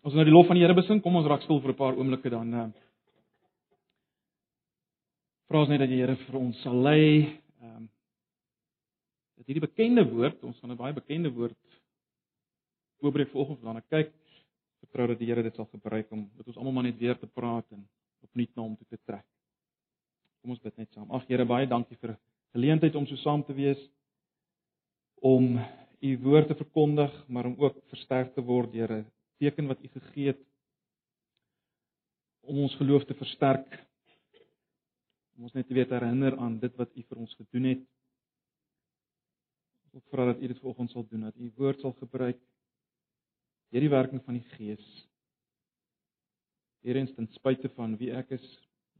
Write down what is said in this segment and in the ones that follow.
Ons nou die lof van die Here besing, kom ons raak stil vir 'n paar oomblikke dan uh Vra ons net dat die Here vir ons sal lei. Ehm dat hierdie bekende woord, ons gaan 'n baie bekende woord oopbreek vanoggend dan kyk. Vertrou dat die Here dit sal gebruik om met ons almal maar net weer te praat en opnuut na hom toe te trek. Kom ons bid net saam. Ag Here, baie dankie vir geleentheid om so saam te wees om u woord te verkondig, maar om ook versterk te word 'n teken wat u gegee het om ons geloof te versterk. Om ons net te weet herinner aan dit wat u vir ons gedoen het. Ek vra dat u dit vanoggend sal doen, dat u woord sal gebruik deur die werking van die Gees. Hierens ten spyte van wie ek is,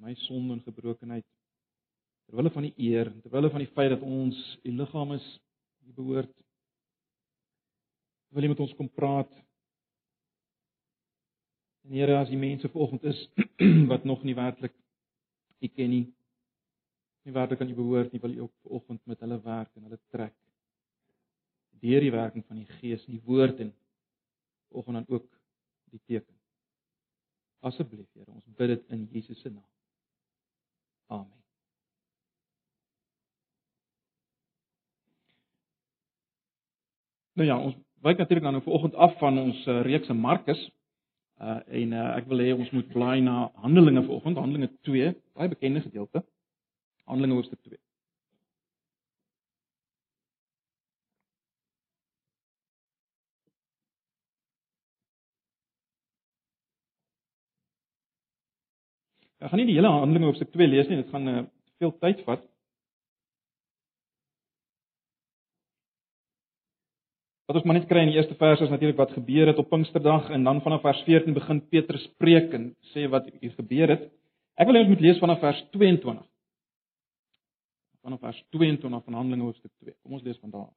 my sonde en gebrokenheid, ter wille van die eer, ter wille van die feit dat ons u liggaam is, u behoort wil jy met ons kom praat. En Here, as die mense vanoggend is wat nog nie werklik U ken nie, nie werklik aan U behoort nie, wil U ook vanoggend met hulle werk en hulle trek. Deur die werking van die Gees, die woord en vanoggend dan ook die teken. Asseblief, Here, ons bid dit in Jesus se naam. Amen. Nou ja, ons wyk natuurlik dan nou vanoggend af van ons uh, reeks se Markus. Uh en uh, ek wil hê ons moet blaai na Handelinge vanoggend, Handelinge 2, baie bekende gedeelte. Handelinge hoofstuk 2. Ek gaan nie die hele Handelinge hoofstuk 2 lees nie, dit gaan uh, veel tyd vat. Wat ons maar net kry in die eerste vers is natuurlik wat gebeur het op Pinksterdag en dan vanaf vers 14 begin Petrus preek en sê wat hier gebeur het. Ek wil hê ons moet lees vanaf vers 22. Vanaf vers 22 van Handelinge hoofstuk 2. Kom ons lees van daar.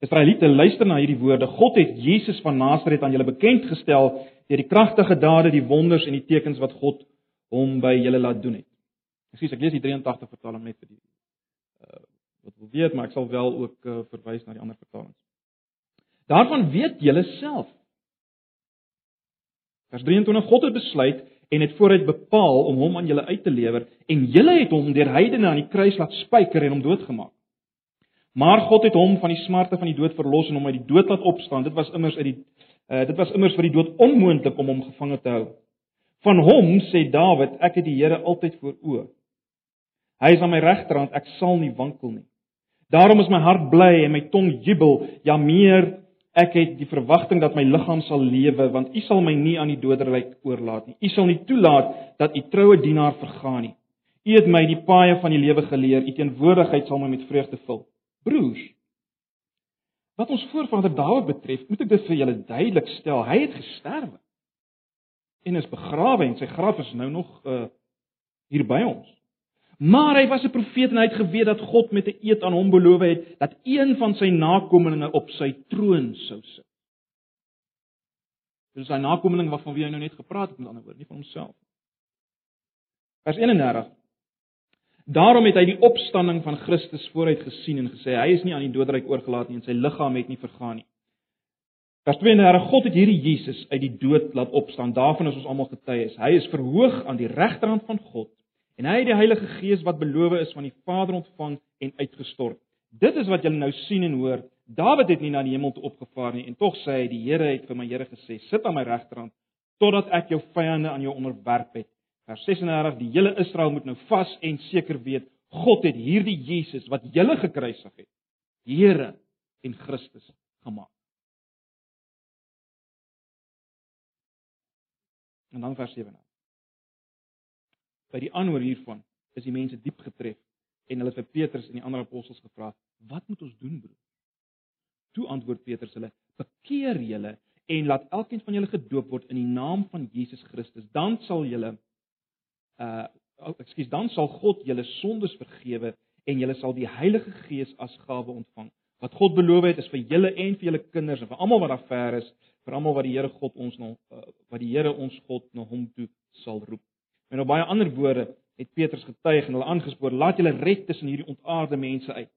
Israeliete, luister na hierdie woorde. God het Jesus van Nasaret aan julle bekend gestel deur die kragtige dade, die wonders en die tekens wat God hom by julle laat doen het. Ekskuus, ek lees die 83 vertaling net vir die uh wat wil weet, maar ek sal wel ook uh, verwys na die ander vertalings. Daarvan weet julle self. Vers 23 God het besluit en het vooruit bepaal om hom aan julle uit te lewer en julle het hom deur heidene aan die kruis laat spyker en hom doodgemaak. Maar God het hom van die smarte van die dood verlos en hom uit die dood laat opstaan. Dit was immers uit die uh, dit was immers vir die dood onmoontlik om hom gevange te hou. Van hom sê Dawid, ek het die Here altyd voor oë. Hy is aan my regterhand, ek sal nie wankel nie. Daarom is my hart bly en my tong jubel, ja meer, ek het die verwagting dat my liggaam sal lewe, want U sal my nie aan die doderryk oorlaat nie. U sal nie toelaat dat U troue dienaar vergaan nie. U het my die paaie van die lewe geleer, U teenwoordigheid sal my met vreugde vul. Broers, wat ons voorvader Dawid betref, moet ek dit vir julle duidelik stel. Hy het gesterwe en is begrawe en sy graf is nou nog uh hier by ons. Maar hy was 'n profeet en hy het geweet dat God met 'n eed aan hom beloof het dat een van sy nakommelinge op sy troon sou sit. Dis sy nakommeling waarvan wie hy nou net gepraat het met ander woorde, nie van homself nie. Vers 31. Daarom het hy die opstanding van Christus vooruit gesien en gesê hy is nie aan die doodryk oorgelaat nie en sy liggaam het nie vergaan nie. Vers 32. God het hierdie Jesus uit die dood laat opstaan. Daarvan is ons almal getuies. Hy is verhoog aan die regterhand van God En hy het die Heilige Gees wat beloof is van die Vader ontvang en uitgestort. Dit is wat julle nou sien en hoor. Dawid het nie na die hemel toe opgevaar nie en tog sê hy die Here het vir my Here gesê: "Sit aan my regterhand totdat ek jou vyande aan jou onderwerp het." Vers 36: Die hele Israel moet nou vas en seker weet, God het hierdie Jesus wat julle gekruisig het, Here en Christus gemaak. En dan vers 37 by die aanhoor hiervan is die mense diep getref en hulle het vir Petrus en die ander apostels gevra: "Wat moet ons doen, broer?" Toe antwoord Petrus hulle: "Bekeer julle en laat elkeen van julle gedoop word in die naam van Jesus Christus, dan sal julle uh ekskuus, dan sal God julle sondes vergewe en julle sal die Heilige Gees as gawe ontvang. Wat God beloof het is vir julle en vir julle kinders en vir almal wat daar ver is, vir almal wat die Here God ons nou uh, wat die Here ons God na hom toe sal roep." Op baie ander woorde het Petrus getuig en hulle aangespoor, laat julle red tussen hierdie ontaarde mense uit.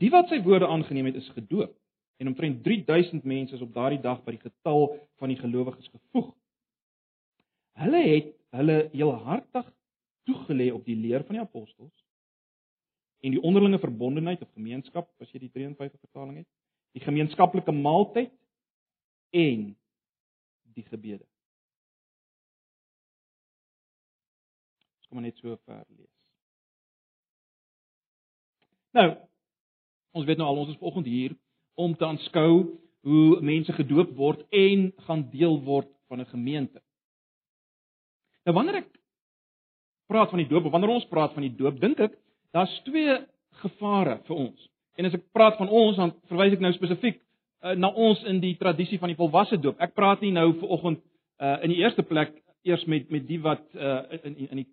Die wat sy woorde aangeneem het, is gedoop. En omtrent 3000 mense is op daardie dag by die getal van die gelowiges gevoeg. Hulle het hulle heelhartig toegelê op die leer van die apostels en die onderlinge verbondenheid of gemeenskap, as jy die 53 vertaling het, die gemeenskaplike maaltyd en die gebede. Kom net so ver lees. Nou, ons weet nou al ons is vanoggend hier om te aanskou hoe mense gedoop word en gaan deel word van 'n gemeente. Nou wanneer ek praat van die doop wanneer ons praat van die doop, dink ek daar's twee gevare vir ons. En as ek praat van ons, dan verwys ek nou spesifiek uh, na ons in die tradisie van die volwasse doop. Ek praat nie nou vanoggend uh, in die eerste plek eers met met die wat uh, in in die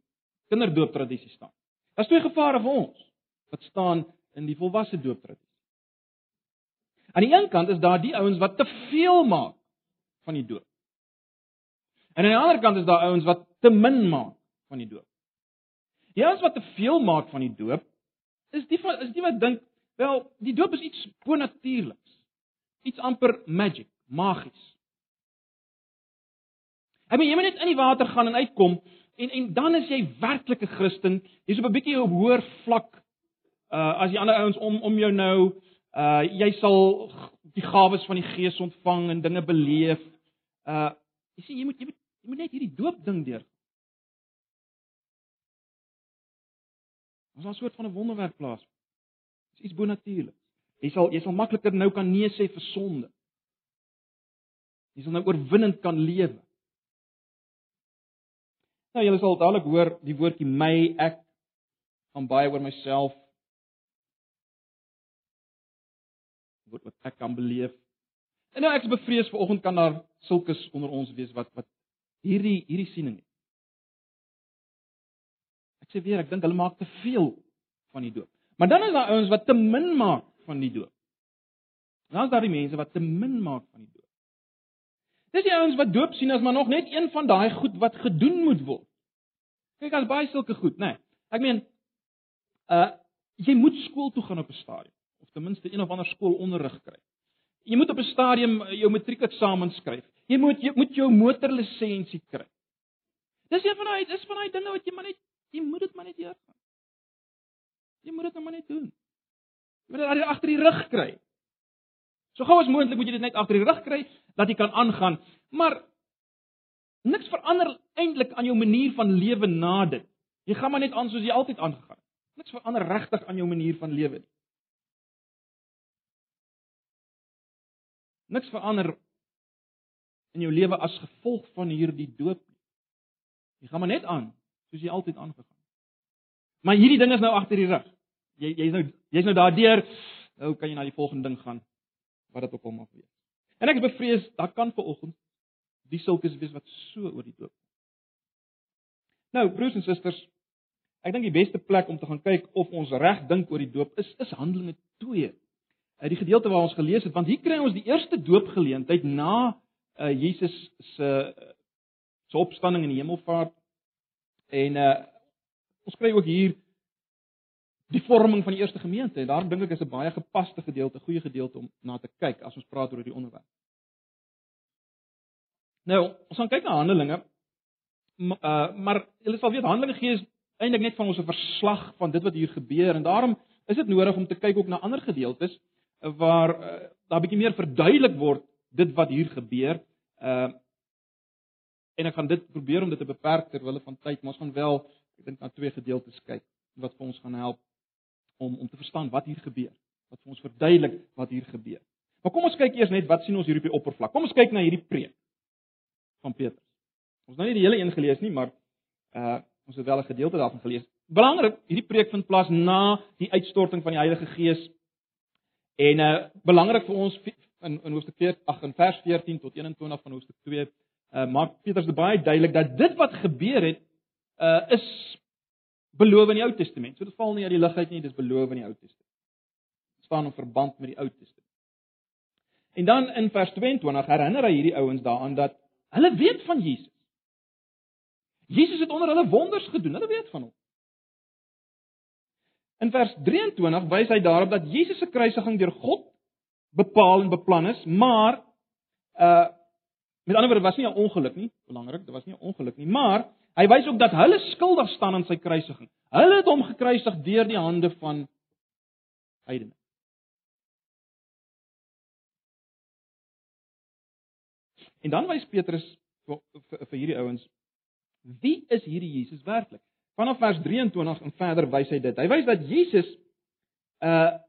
kinderdoop tradisie staan. Daar's twee gevare vir ons wat staan in die volwasse doop tradisie. Aan die een kant is daar die ouens wat te veel maak van die doop. En aan die ander kant is daar ouens wat te min maak van die doop. Die ouens wat te veel maak van die doop is die is die wat dink, wel, die doop is iets bonatuurliks. Iets amper magic, magies. Ek meen jy moet net in die water gaan en uitkom en en dan is jy werklik 'n Christen. Jy's op 'n bietjie op hoër vlak uh as die ander ouens om om jou nou uh jy sal die gawes van die Gees ontvang en dinge beleef. Uh jy sien jy moet jy moet jy moet net hierdie doop ding deur. Ons 'n soort van 'n wonderwerk plaas. Dis iets bonatuurlik. Jy sal jy sal makliker nou kan nee sê vir sonde. Jy sal nou oorwinnend kan lewe. Nou julle sal dadelik hoor die woordjie my ek van baie oor myself wat wat ek kan beleef. En nou ek is bevrees vanoggend kan daar sulkes onder ons wees wat wat hierdie hierdie siening het. Ek sê weer, ek dink hulle maak te veel van die doop. Maar dan is daar ouens wat te min maak van die doop. Dan is daar die mense wat te min maak van die doop. Dis die ouens wat doop sien as maar nog net een van daai goed wat gedoen moet word. Kyk, as baie sulke goed, né? Nee, ek meen uh jy moet skool toe gaan op 'n stadium of ten minste een of ander skool onderrig kry. Jy moet op 'n stadium eh, jou matriekeksamen skryf. Jy moet jy moet jou motorlisensie kry. Dis een van daai dis van daai dinge wat jy maar net jy moet dit maar net doen. Jy moet dit nou maar net doen. Jy moet dit agter die rug kry. So gou as moontlik moet jy dit net agter die rug kry dat jy kan aangaan. Maar niks verander eintlik aan jou manier van lewe na dit. Jy gaan maar net aan soos jy altyd aangegaan het. Niks verander regtig aan jou manier van lewe nie. Niks verander in jou lewe as gevolg van hierdie doop nie. Jy gaan maar net aan soos jy altyd aangegaan het. Maar hierdie ding is nou agter die rug. Jy jy's nou jy's nou daardeur. Nou kan jy na die volgende ding gaan wat dit ook al mag wees. En ek is bevrees daar kan ver oggend die sulkes wees wat so oor die doop. Nou broers en susters, ek dink die beste plek om te gaan kyk of ons reg dink oor die doop is is Handelinge 2 uit die gedeelte waar ons gelees het want hier kry ons die eerste doopgeleentheid na uh, Jesus se se opstanding in die hemelvaart en uh, ons kry ook hier die vorming van die eerste gemeente en daarom dink ek is 'n baie gepaste gedeelte, goeie gedeelte om na te kyk as ons praat oor die onderwerp. Nou, ons gaan kyk na Handelinge. Uh, maar julle sal weet Handelinge gee eintlik net van ons 'n verslag van dit wat hier gebeur en daarom is dit nodig om te kyk ook na ander gedeeltes waar uh, daar bietjie meer verduidelik word dit wat hier gebeur. Uh en ek gaan dit probeer om dit te beperk ter wille van tyd, maar ons gaan wel ek dink na twee gedeeltes kyk wat vir ons gaan help om om te verstaan wat hier gebeur. Wat vir ons verduidelik wat hier gebeur. Maar kom ons kyk eers net wat sien ons hier op die oppervlak. Kom ons kyk na hierdie preek van Petrus. Ons nou nie die hele een gelees nie, maar uh ons het wel 'n gedeelte daarvan gelees. Belangrik, hierdie preek vind plaas na die uitstorting van die Heilige Gees En uh belangrik vir ons in in hoofstuk 4 ag in vers 14 tot 21 van hoofstuk 2 uh maak Petrus baie duidelik dat dit wat gebeur het uh is beloof in die Ou Testament. So dit val nie uit die lug uit nie, dis beloof in die Ou Testament. Dit staan in verband met die Ou Testament. En dan in vers 22 herinner hy hierdie ouens daaraan dat hulle weet van Jesus. Jesus het onder hulle wonders gedoen. Hulle weet van hom. In vers 23 wys hy daarop dat Jesus se kruisiging deur God bepaal en beplan is, maar uh met ander woorde was nie 'n ongeluk nie, belangrik, dit was nie 'n ongeluk nie, maar hy wys ook dat hulle skuldig staan aan sy kruisiging. Hulle het hom gekruisig deur die hande van heidene. En dan wys Petrus vir, vir, vir hierdie ouens wie is hierdie Jesus werklik? Vanaf vers 23 en verder wys hy dit. Hy wys dat Jesus uh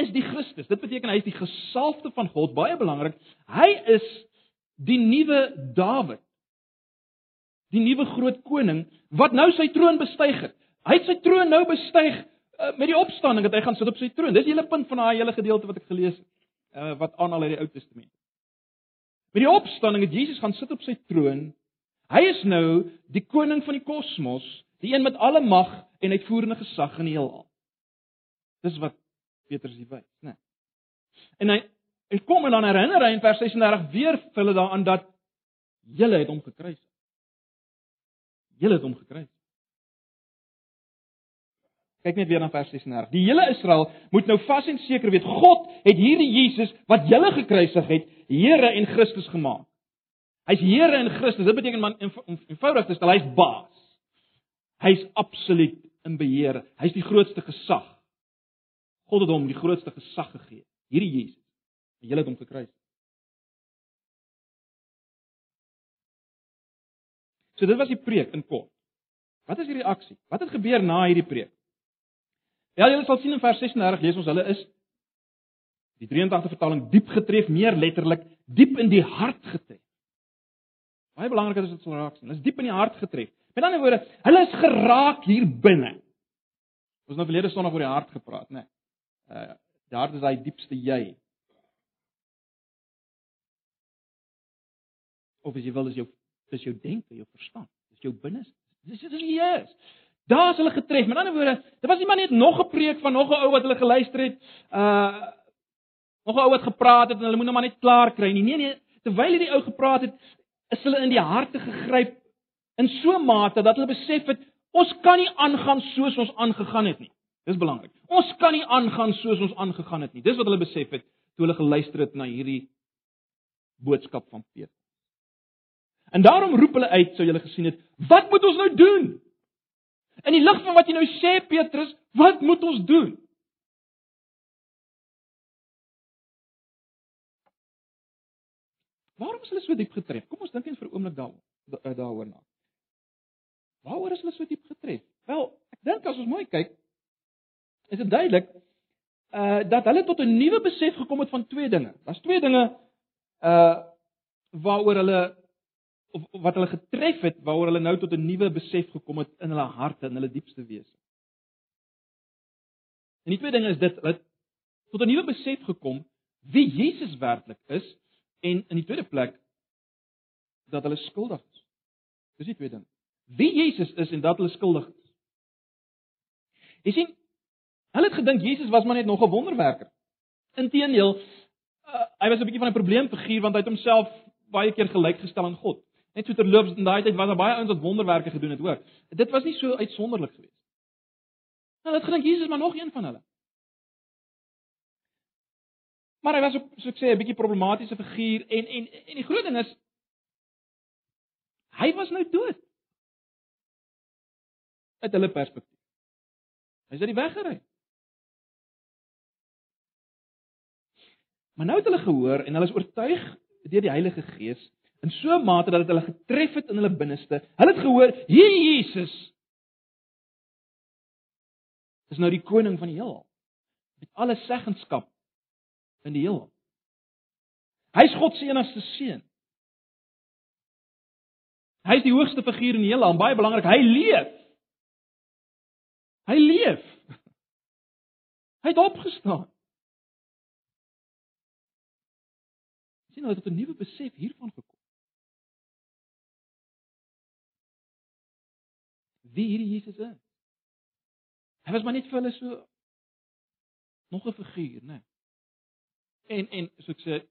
is die Christus. Dit beteken hy is die gesalfde van God, baie belangrik. Hy is die nuwe Dawid. Die nuwe groot koning wat nou sy troon bestyg het. Hy het sy troon nou bestyg uh, met die opstanding dat hy gaan sit op sy troon. Dis die hele punt van daai hele gedeelte wat ek gelees het, uh, wat aanhaal uit die Ou Testament. Met die opstanding het Jesus gaan sit op sy troon. Hy is nou die koning van die kosmos, die een met alle mag en uitvoerende gesag in die heelal. Dis wat Petrus hier wys, né? En hy hy kom en dan herinner hy in vers 36 weer vir hulle daaraan dat julle het hom gekruisig. Julle het hom gekruisig. Kyk net weer na vers 36. Die hele Israel moet nou vas en seker weet God het hierdie Jesus wat julle gekruisig het, Here en Christus gemaak. Hy's Here en Christus. Dit beteken man eenvoudig te stel, hy's baas. Hy's absoluut in beheer. Hy's die grootste gesag. God het hom die grootste gesag gegee. Hierdie Jesus. En jy het hom gekruis. So dit was die preek in kort. Wat is die reaksie? Wat het gebeur na hierdie preek? Ja, julle sal sien in vers 36 lees ons hulle is die 83 vertaling diep getref, meer letterlik diep in die hart getref. Baie belangrik is dit sal raak sien. Hulle is diep in die hart getref. Met ander woorde, hulle is geraak hier binne. Ons het nou verlede Sondag oor die hart gepraat, né? Nee uh daar is hy diepste jy. Of as jy wil is jou dis jou denke, jou verstand, dis jou binneste. Dis dit is wie jy is. Daar is hulle getref. Met ander woorde, dit was nie maar net nog 'n preek van nog 'n ou wat hulle geluister het, uh nog 'n ou wat gepraat het en hulle moet nou maar net klaar kry nie. Nee nee, terwyl hierdie ou gepraat het, is hulle in die harte gegryp in so 'n mate dat hulle besef het ons kan nie aangaan soos ons aangegaan het nie. Dis belangrik. Ons kan nie aangaan soos ons aangegaan het nie. Dis wat hulle besef het toe hulle geluister het na hierdie boodskap van Petrus. En daarom roep hulle uit, sou julle gesien het, wat moet ons nou doen? In die lig van wat jy nou sê Petrus, wat moet ons doen? Waarom is hulle so diep getref? Kom ons dink eens vir 'n oomblik daaroor daaroor na. Waaroor is hulle so diep getref? Wel, ek dink as ons mooi kyk, is dit duidelik uh dat hulle tot 'n nuwe besef gekom het van twee dinge. Daar's twee dinge uh waaroor hulle of wat hulle getref het waaroor hulle nou tot 'n nuwe besef gekom het in hulle harte en hulle diepste wese. En die twee dinge is dit hulle tot 'n nuwe besef gekom wie Jesus werklik is en in die tweede plek dat hulle skuldig is. Dis die twee dinge. Wie Jesus is en dat hulle skuldig is. Jy sien, Hulle het gedink Jesus was maar net nog 'n wonderwerker. Inteendeel, uh, hy was 'n bietjie van 'n probleemfiguur want hy het homself baie keer gelykgestel aan God. Net so terloops in daai tyd was daar baie ouens wat wonderwerke gedoen het ook. Dit was nie so uitsonderlik geweest. Hulle het gedink Jesus is maar nog een van hulle. Maar hy was ook so ek sê 'n bietjie problematiese figuur en en en die groot ding is hy was nou dood. Uit hulle perspektief. Hy's uit die weg gery. Maar nou het hulle gehoor en hulle is oortuig deur die Heilige Gees in so 'n mate dat dit hulle getref het in hulle binneste. Hulle het gehoor, "Hier Jesus is nou die koning van die heelal met alle seggenskap in die heelal. Hy's God se enigste seun. Hy's die hoogste figuur in die heelal, baie belangrik, hy leef. Hy leef. Hy het opgestaan. sien hulle het 'n nuwe besef hiervan gekom. Wie hierdie Jesus is. Hy was maar net vir hulle so nog 'n figuur, né? En en so ek sê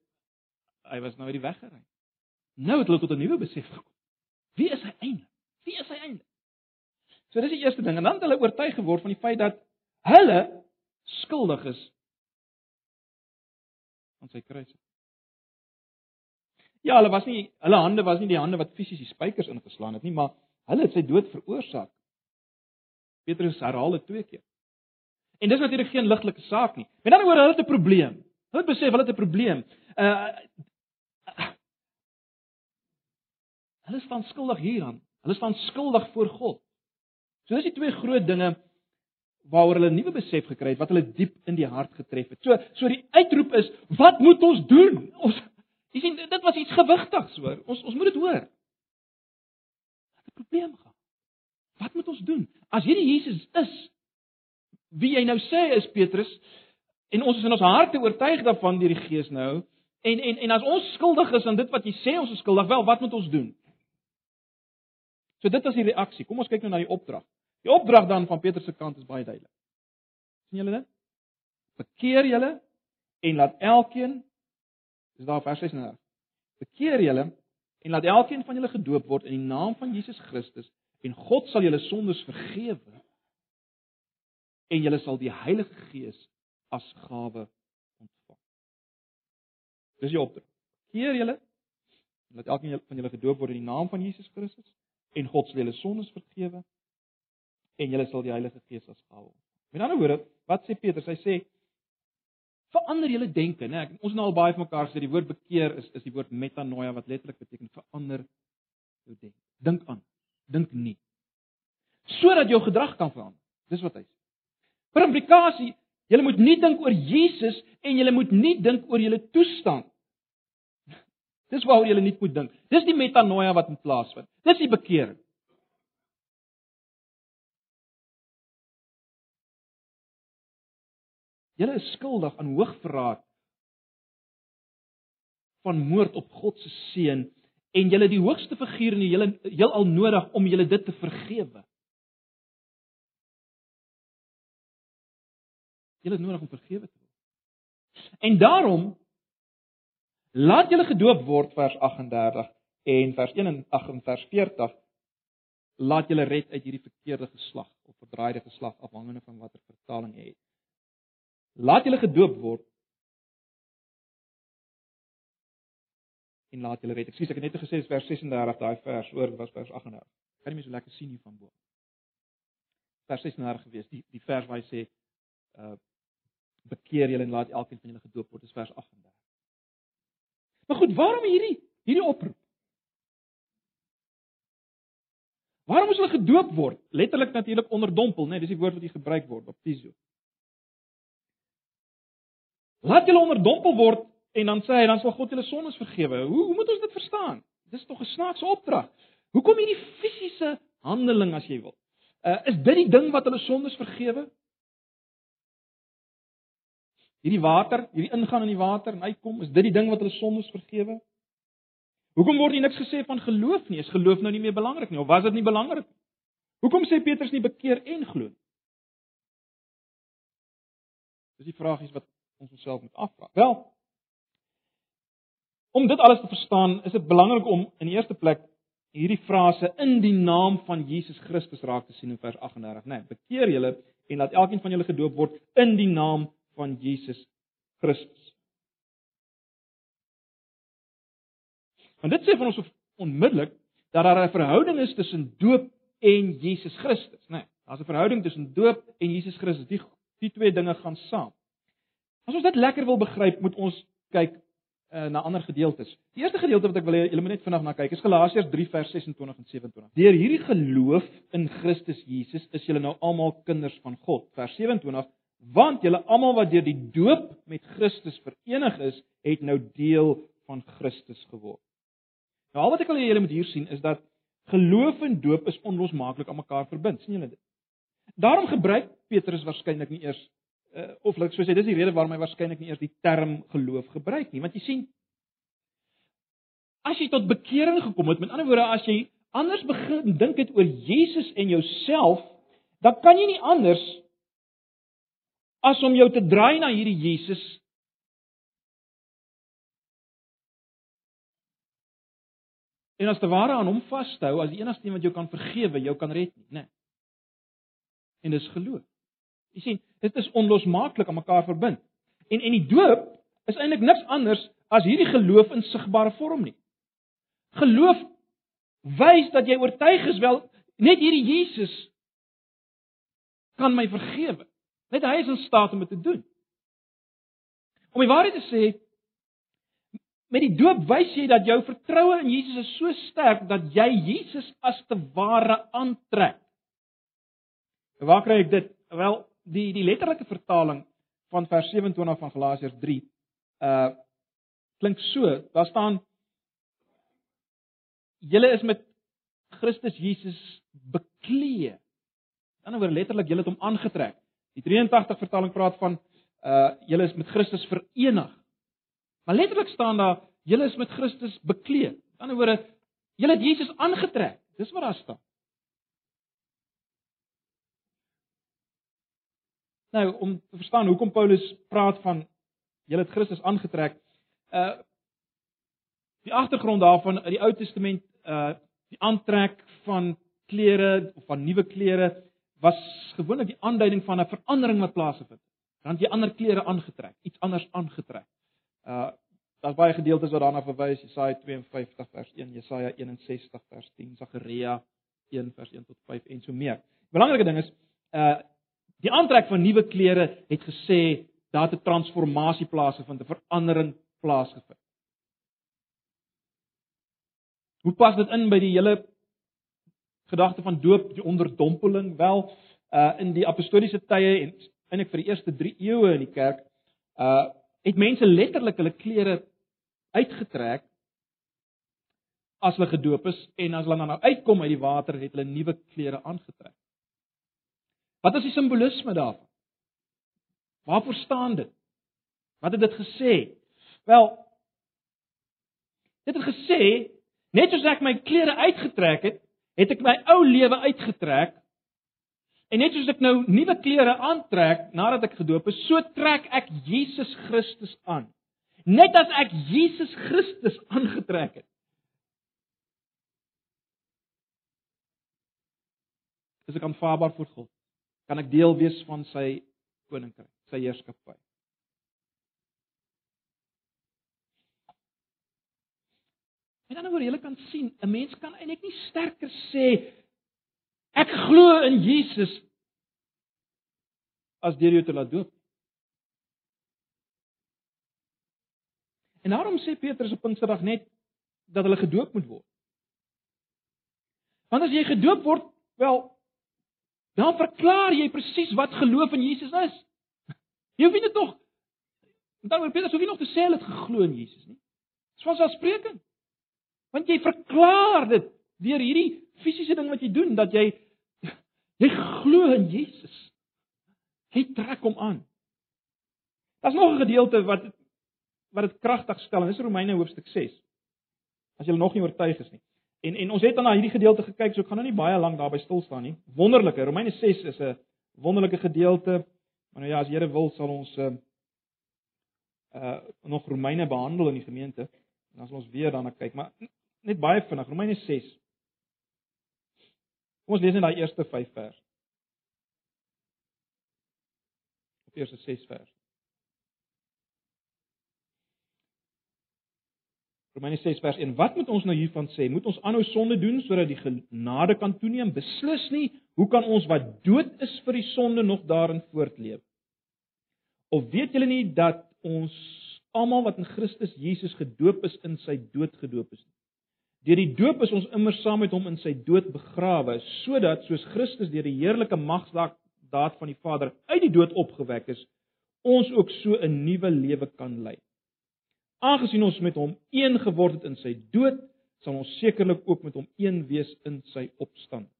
hy was nou uit die weg gery. Nou het hulle tot 'n nuwe besef gekom. Wie is hy eintlik? Wie is hy eintlik? So dis die eerste ding en dan het hulle oortuig geword van die feit dat hulle skuldig is aan sy kruis. Ja, hulle was nie hulle hande was nie die hande wat fisies die spykers ingeslaan het nie, maar hulle het sy dood veroorsaak. Petrus herhaal dit twee keer. En dis natuurlik geen ligtelike saak nie. Met ander woorde, hulle het 'n probleem. Hulle besef hulle het 'n probleem. Uh Hulle staan skuldig hieraan. Hulle staan skuldig voor God. So dis die twee groot dinge waaroor hulle 'n nuwe besef gekry het wat hulle diep in die hart getref het. So so die uitroep is, wat moet ons doen? Ons Jy sien, dit was iets gewigtigs, hoor. Ons ons moet dit hoor. Probleem gaan. Wat moet ons doen? As hierdie Jesus is wie jy nou sê is Petrus en ons is in ons harte oortuig daarvan deur die Gees nou en en en as ons skuldig is aan dit wat jy sê ons is skuldig, wel, wat moet ons doen? So dit was die reaksie. Kom ons kyk nou na die opdrag. Die opdrag dan van Petrus se kant is baie duidelik. sien julle dit? Bekeer julle en laat elkeen Dis daar vers 36. Bekeer julle en laat elkeen van julle gedoop word in die naam van Jesus Christus en God sal julle sondes vergewe en julle sal die Heilige Gees as gawe ontvang. Dis die opdrag. Bekeer julle laat elkeen van julle gedoop word in die naam van Jesus Christus en God sal julle sondes vergewe en julle sal die Heilige Gees as gawe ontvang. Met ander woorde, wat sê Petrus? Hy sê verander julle denke, né? Ons het nou al baie van mekaar gesê die woord bekeer is is die woord metanoia wat letterlik beteken verander jou denke. Dink aan, dink nie. Sodat jou gedrag kan verander. Dis wat hy sê. Per implikasie, julle moet nie dink oor Jesus en julle moet nie dink oor julle toestand. Dis waaroor julle nie moet dink. Dis die metanoia wat in plaas vind. Dis die bekering. Julle is skuldig aan hoogverraad van moord op God se seun en julle die hoogste figuur in die hele heelal nodig om julle dit te vergewe. Julle het nodig om vergewe te word. En daarom laat julle gedoop word vers 38 en vers 1 en vers 40 laat julle red uit hierdie verkeerde geslag of verdraaide geslag afhangende van watter vertaling jy het. Laat julle gedoop word. En laat julle red. Ekskuus, ek het net gesê vers 36 daai vers oor was vers 38. Kan jy my so lekker sien hier van bo? Vers 36 gewees, die die vers waar hy sê uh bekeer julle en laat elkeen van julle gedoop word, dis vers 38. Maar goed, waarom hierdie hierdie oproep? Waarom moet hulle gedoop word? Letterlik natuurlik onderdompel, né? Nee, dis die woord wat hier gebruik word, baptizo. Laat julle onderdompel word en dan sê hy dan sal God julle sondes vergewe. Hoe hoe moet ons dit verstaan? Dis tog 'n snaakse opdrag. Hoekom hierdie fisiese handeling as jy wil? Uh is dit die ding wat hulle sondes vergewe? Hierdie water, hierdie ingaan in die water en uitkom, is dit die ding wat hulle sondes vergewe? Hoekom word nie niks gesê van geloof nie? Is geloof nou nie meer belangrik nie of was dit nie belangrik? Hoekom sê Petrus nie bekeer en glo? Dis die vragies wat ons onsself moet afvra. Wel, om dit alles te verstaan, is dit belangrik om in die eerste plek hierdie frase in die naam van Jesus Christus raak te sien in vers 38, né? Nee, bekeer julle en laat elkeen van julle gedoop word in die naam van Jesus Christus. Want dit sê vir ons onmiddellik dat daar 'n verhouding is tussen doop en Jesus Christus, né? Nee, Daar's 'n verhouding tussen doop en Jesus Christus. Die die twee dinge gaan saam. As ons dit lekker wil begryp, moet ons kyk uh, na ander gedeeltes. Die eerste gedeelte wat ek wil hê julle moet net vinnig na kyk, is Galasiërs 3 vers 26 en 27. Deur hierdie geloof in Christus Jesus is julle nou almal kinders van God. Vers 27 Want julle almal wat deur die doop met Christus verenig is, het nou deel van Christus geword. Nou al wat ek wil hê julle moet hier sien is dat geloof en doop is onlosmaaklik aan mekaar verbind. sien julle dit? Daarom gebruik Petrus waarskynlik nie eers uh, of laat ek so sê, dis die rede waarom hy waarskynlik nie eers die term geloof gebruik nie, want jy sien as jy tot bekering gekom het, met ander woorde as jy anders begin dink het oor Jesus en jouself, dan kan jy nie anders as om jou te draai na hierdie Jesus En as te ware aan hom vashou as die enigste een wat jou kan vergewe, jou kan red nie, né? Nee. En dis geloof. Jy sien, dit is onlosmaaklik aan mekaar verbind. En en die doop is eintlik niks anders as hierdie geloof in sigbare vorm nie. Geloof wys dat jy oortuig is wel net hierdie Jesus kan my vergewe. Net hy is in staat om dit te doen. Om die waarheid te sê, met die doop wys jy dat jou vertroue in Jesus is so sterk dat jy Jesus as te ware aantrek. Waar kry ek dit? Wel, die die letterlike vertaling van vers 27 van Galasiërs 3 uh klink so, daar staan julle is met Christus Jesus bekleë. Aan die ander woord letterlik julle het hom aangetrek. Die 83 vertaling praat van uh julle is met Christus verenig. Maar letterlik staan daar julle is met Christus bekleed. Aan die ander woorde julle het Jesus aangetrek. Dis wat daar staan. Nou om te verstaan hoekom Paulus praat van julle het Christus aangetrek. Uh die agtergrond daarvan uit die Ou Testament uh die aantrek van klere of van nuwe klere was gewoonlik die aanduiding van 'n verandering wat plaasgevind het. Dan het jy ander klere aangetrek, iets anders aangetrek. Uh daar's baie gedeeltes wat daarna verwys, Jesaja 52 vers 1, Jesaja 61 vers 10, Sagaria 1 vers 1 tot 5 en so meer. Belangrike ding is uh die aantrek van nuwe klere het gesê daar het 'n transformasie plaasgevind, 'n verandering plaasgevind. Hoe pas dit in by die hele gedagte van doop, die onderdompeling? Wel, uh in die apostoliese tye en eintlik vir die eerste 3 eeue in die kerk, uh het mense letterlik hulle klere uitgetrek as hulle gedoop is en as hulle dan nou uitkom uit die water het hulle nuwe klere aangetrek. Wat is die simbolisme daarvan? Waarvoor staan dit? Wat het dit gesê? Wel dit het gesê net soos ek my klere uitgetrek het, het ek my ou lewe uitgetrek En net soos ek nou nuwe klere aantrek nadat ek gedoop is, so trek ek Jesus Christus aan. Net as ek Jesus Christus aangetrek het. Is ek aanvaarbaar voor God? Kan ek deel wees van sy koninkryk, sy heerskappy? En dan oor julle kan sien, 'n mens kan eintlik nie sterker sê Ek glo in Jesus as deur jou te laat doop. En daarom sê Petrus op Pinksterdag net dat hulle gedoop moet word. Want as jy gedoop word, wel dan verklaar jy presies wat geloof in Jesus is. Jy hoef nie tog Dan wil Petrus hoef nie nog te sê het geglo in Jesus nie. Dis vanselfsprekend. Want jy verklaar dit deur hierdie fisiese ding wat jy doen dat jy jy glo in Jesus. Jy trek hom aan. Daar's nog 'n gedeelte wat wat dit kragtig stel en dis Romeine hoofstuk 6. As jy nog nie oortuig is nie. En en ons het dan na hierdie gedeelte gekyk, so ek gaan nou nie baie lank daarby stil staan nie. Wonderlike, Romeine 6 is 'n wonderlike gedeelte. Maar nou ja, as Here wil, sal ons uh uh nog Romeine behandel in die gemeente. Dan sal ons weer daarna kyk, maar net baie vinnig, Romeine 6 Kom ons lees net daai eerste 5 vers. Op eerste 6 vers. Romeine 6 vers 1. Wat moet ons nou hiervan sê? Moet ons aanhou sonde doen sodat die genade kan toeneem? Beslis nie. Hoe kan ons wat dood is vir die sonde nog daarin voortleef? Of weet julle nie dat ons almal wat in Christus Jesus gedoop is in sy dood gedoop is? Deur die doop is ons immer saam met hom in sy dood begrawe, sodat soos Christus deur die heerlike magsdaad van die Vader uit die dood opgewek is, ons ook so 'n nuwe lewe kan lei. Aangesien ons met hom een geword het in sy dood, sal ons sekerlik ook met hom een wees in sy opstanding.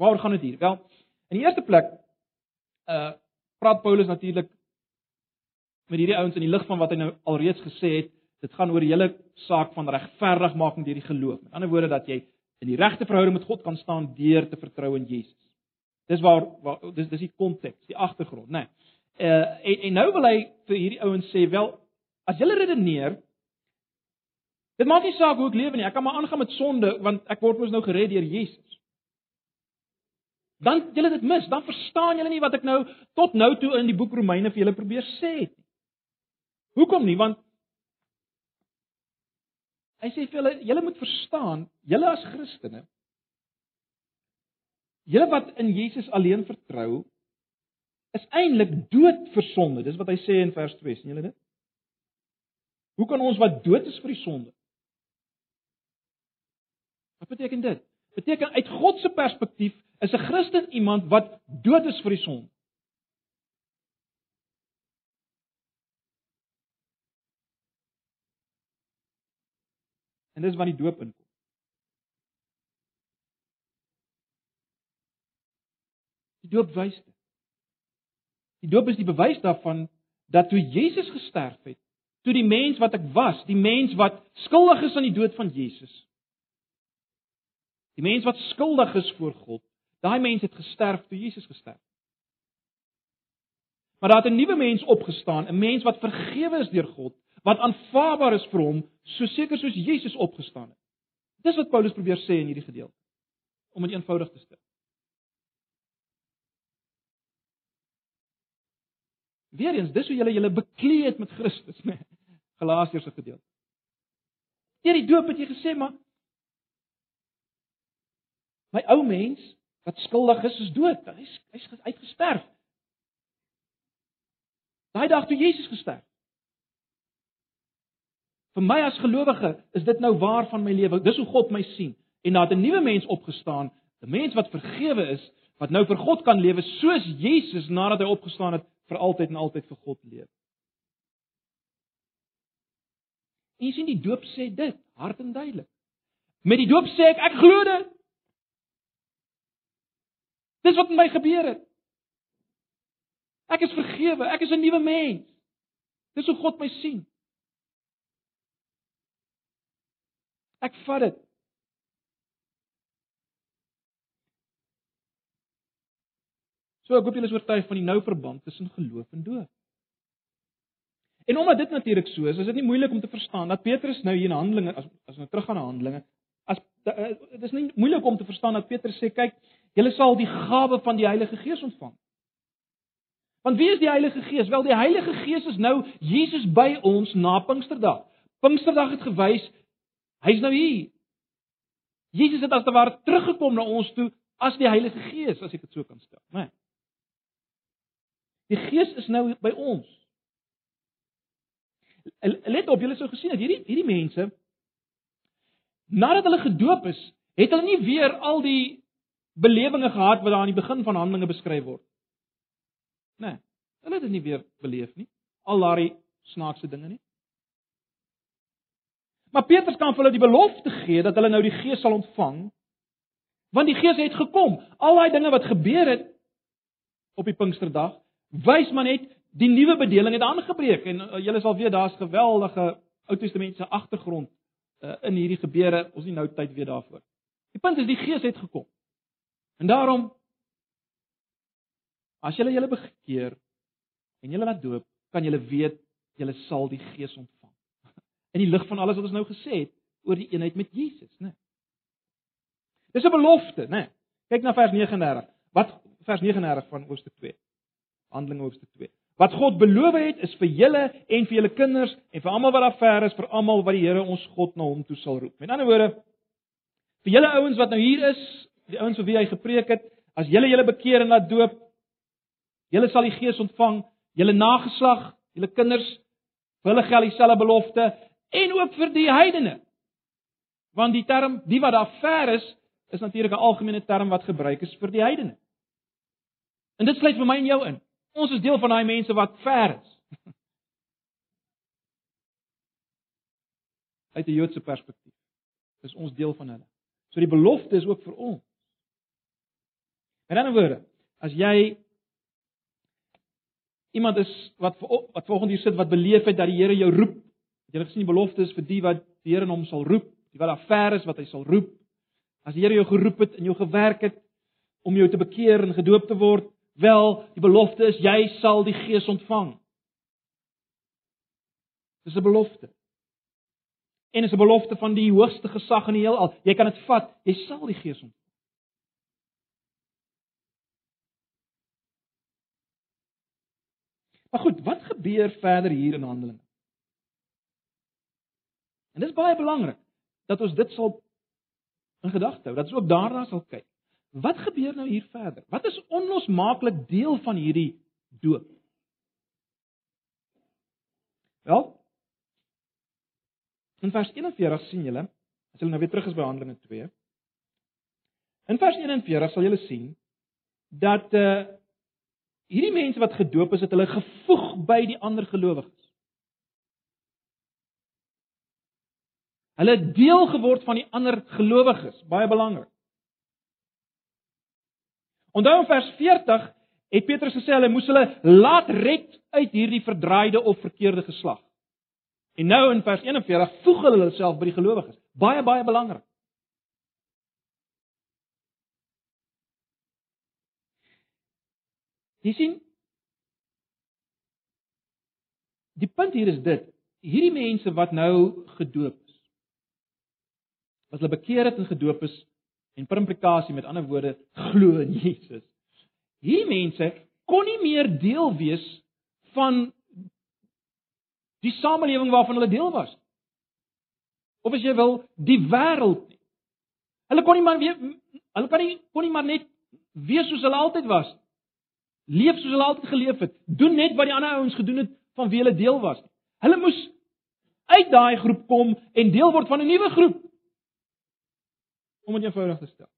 Waaroor gaan dit hier? Wel, in die eerste plek uh praat Paulus natuurlik met hierdie ouens in die lig van wat hy nou alreeds gesê het, dit gaan oor die hele saak van regverdigmaking deur die geloof. Met ander woorde dat jy in die regte verhouding met God kan staan deur te vertrou in Jesus. Dis waar, waar dis dis die konteks, die agtergrond, né? Nee. Uh en, en nou wil hy vir hierdie ouens sê, wel, as julle redeneer, dit maak nie saak hoe ek lewe nie, ek kan maar aangaan met sonde want ek word mos nou gered deur Jesus. dan julle dit mis, dan verstaan julle nie wat ek nou tot nou toe in die boek Romeine vir julle probeer sê het nie. Hoekom nie? Want hy sê vir julle, julle moet verstaan, julle as Christene, julle wat in Jesus alleen vertrou, is eintlik dood vir sonde. Dis wat hy sê in vers 2, sien julle dit? Hoe kan ons wat dood is vir die sonde? Wat beteken dit? Beteken uit God se perspektief is 'n Christen iemand wat dood is vir die sonde. En dis wat die doop inkom. Die doop wys dit. Die doop is die bewys daarvan dat toe Jesus gesterf het, toe die mens wat ek was, die mens wat skuldig is aan die dood van Jesus. Die mens wat skuldig is voor God, daai mens het gesterf toe Jesus gesterf het. Maar daar het 'n nuwe mens opgestaan, 'n mens wat vergewe is deur God, wat aanvaarbaar is vir hom, so seker soos Jesus opgestaan het. Dis wat Paulus probeer sê in hierdie gedeelte. Om dit eenvoudig te stel. Weereens, dis hoe julle julle bekleed met Christus, né? Nee. Galasiërs se gedeelte. Deur die doop het jy gesê, maar my ou mens wat skuldig is, is dood. Hy's hy's uitgesterf. Daai dag toe Jesus gesterf. Vir my as gelowige is dit nou waar van my lewe. Dis hoe God my sien. En daar het 'n nuwe mens opgestaan, 'n mens wat vergewe is, wat nou vir God kan lewe soos Jesus nadat hy opgestaan het vir altyd en altyd vir God leef. En jy sien die doop sê dit hard en duidelik. Met die doop sê ek ek glo dit. Dis wat met my gebeur het. Ek is vergewe, ek is 'n nuwe mens. Dis hoe God my sien. Ek vat dit. So ek hoop julle is oortuig van die nou verband tussen geloof en doop. En omdat dit natuurlik so is, is dit nie moeilik om te verstaan dat Petrus nou hier in Handelinge as as nou terug gaan na Handelinge, as eh, dit is nie moeilik om te verstaan dat Petrus sê kyk, julle sal die gawe van die Heilige Gees ontvang. Want wie is die Heilige Gees? Wel die Heilige Gees is nou Jesus by ons na Pinksterdag. Pinksterdag het gewys hy's nou hier. Jesus het as te ware teruggekom na ons toe as die Heilige Gees, as ek dit so kan stel, né? Nee. Die Gees is nou by ons. Let op, julle sou gesien het hierdie hierdie mense nadat hulle gedoop is, het hulle nie weer al die belewenisse gehad wat daar aan die begin van Handelinge beskryf word. Nee, hulle het dit nie weer beleef nie. Al daai snaakse dinge nie. Maar Petrus kan vir hulle die belofte gee dat hulle nou die Gees sal ontvang. Want die Gees het gekom. Al daai dinge wat gebeur het op die Pinksterdag, wys maar net die nuwe bedeling het aangebreek en uh, julle sal weet daar's geweldige Ou Testamentiese agtergrond uh, in hierdie gebeure. Ons nie nou tyd weer daarvoor. Die punt is die Gees het gekom. En daarom as julle julle bekeer en julle laat doop, kan julle weet julle sal die Gees ontvang. In die lig van alles wat ons nou gesê het oor die eenheid met Jesus, né? Dis 'n belofte, né? Kyk na vers 39. Wat vers 39 van hoofstuk 2. Handelinge hoofstuk 2. Wat God beloof het is vir julle en vir julle kinders en vir almal wat daar ver is, vir almal wat die Here ons God na hom toe sal roep. Met ander woorde, vir julle ouens wat nou hier is, die ouens vir wie hy gepreek het, as julle julle bekeer en laat doop, julle sal die Gees ontvang, julle nageslag, julle kinders, vir hulle geld dieselfde belofte en ook vir die heidene. Want die term die wat daar ver is, is natuurlik 'n algemene term wat gebruik is vir die heidene. En dit sluit vir my en jou in. Ons is deel van daai mense wat ver is. Uit 'n Joodse perspektief is ons deel van hulle. So die belofte is ook vir ons. Met ander woorde, as jy iemand is wat wat volgens hier sit wat beleef het dat die Here jou roep, jy het gesien die belofte is vir die wat die Here hom sal roep, die wat daar ver is wat hy sal roep. As die Here jou geroep het en jou gewerk het om jou te bekeer en gedoop te word, Wel, die belofte is jy sal die Gees ontvang. Dis 'n belofte. En dis 'n belofte van die hoogste gesag in die heelal. Jy kan dit vat, jy sal die Gees ontvang. Maar goed, wat gebeur verder hier in Handelinge? En dis baie belangrik dat ons dit sal in gedagte hou. Dat ons ook daarna sal kyk. Wat gebeur nou hier verder? Wat is onlosmaaklik deel van hierdie doop? Wel, in vers 41 sien julle, as julle nou weer terug is by Handelinge 2. In vers 41 sal julle sien dat uh hierdie mense wat gedoop is, het hulle gevoeg by die ander gelowiges. Hulle het deel geword van die ander gelowiges, baie belangrik. Onthou in vers 40 het Petrus gesê hulle moes hulle laat red uit hierdie verdraaide of verkeerde geslag. En nou in vers 41 voeg hulle hulle self by die gelowiges. Baie baie belangrik. Jy sien Die punt hier is dit, hierdie mense wat nou gedoop is. As hulle bekeer het en gedoop is en per implikasie met ander woorde glo in Jesus. Hierdie mense kon nie meer deel wees van die samelewing waarvan hulle deel was. Of as jy wil, die wêreld nie. Hulle kon nie maar weer hulle kan nie kon nie maar net wees soos hulle altyd was. Leef soos hulle altyd geleef het. Doen net wat die ander ouens gedoen het van wie hulle deel was. Hulle moes uit daai groep kom en deel word van 'n nuwe groep. Om dit eenvoudig te stel.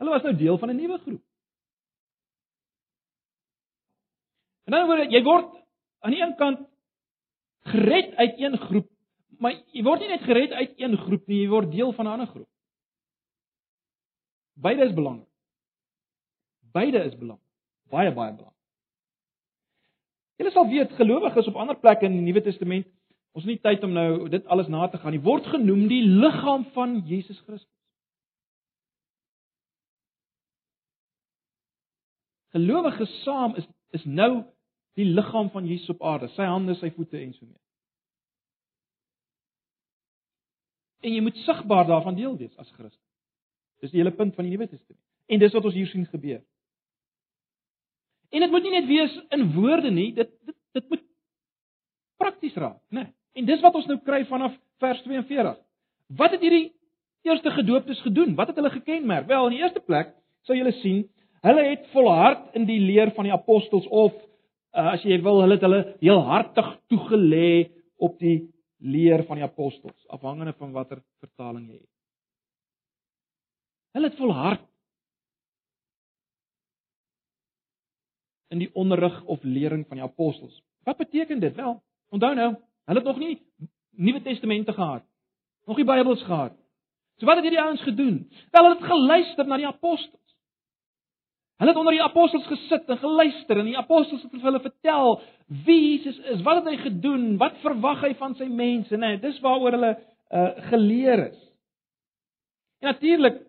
Hulle was nou deel van 'n nuwe groep. En dan word jy word aan die een kant gered uit een groep, maar jy word nie net gered uit een groep nie, jy word deel van 'n ander groep. Beide is belangrik. Beide is belangrik. Baie baie belangrik. Julle sal weet gelowiges op ander plekke in die Nuwe Testament, ons het nie tyd om nou dit alles na te gaan nie, word genoem die liggaam van Jesus Christus. Gelowiges saam is is nou die liggaam van Jesus op aarde, sy hande, sy voete en so mee. En jy moet sigbaar daarvan deel wees as Christen. Dis die hele punt van die Nuwe Testament. En dis wat ons hier sien gebeur. En dit moet nie net wees in woorde nie, dit dit dit moet prakties raak, né? Nee. En dis wat ons nou kry vanaf vers 42. Wat het hierdie eerste gedooptes gedoen? Wat het hulle gekenmerk? Wel, in die eerste plek sou julle sien, hulle het volhard in die leer van die apostels of uh, as jy wil, hulle het hulle heel hartig toegelê op die leer van die apostels, afhangende van watter vertaling jy het. Hulle het volhard in die onderrig of lering van die apostels. Wat beteken dit? Wel, onthou nou, hulle het nog nie Nuwe Testamente gehad. Nog nie Bybels gehad. So wat het hierdie ouens gedoen? Wel, hulle het geluister na die apostels. Hulle het onder die apostels gesit en geluister en die apostels het vir hulle vertel wie Jesus is, wat het hy gedoen, wat verwag hy van sy mense, nê? Nee, dis waaroor hulle uh, geleer is. En natuurlik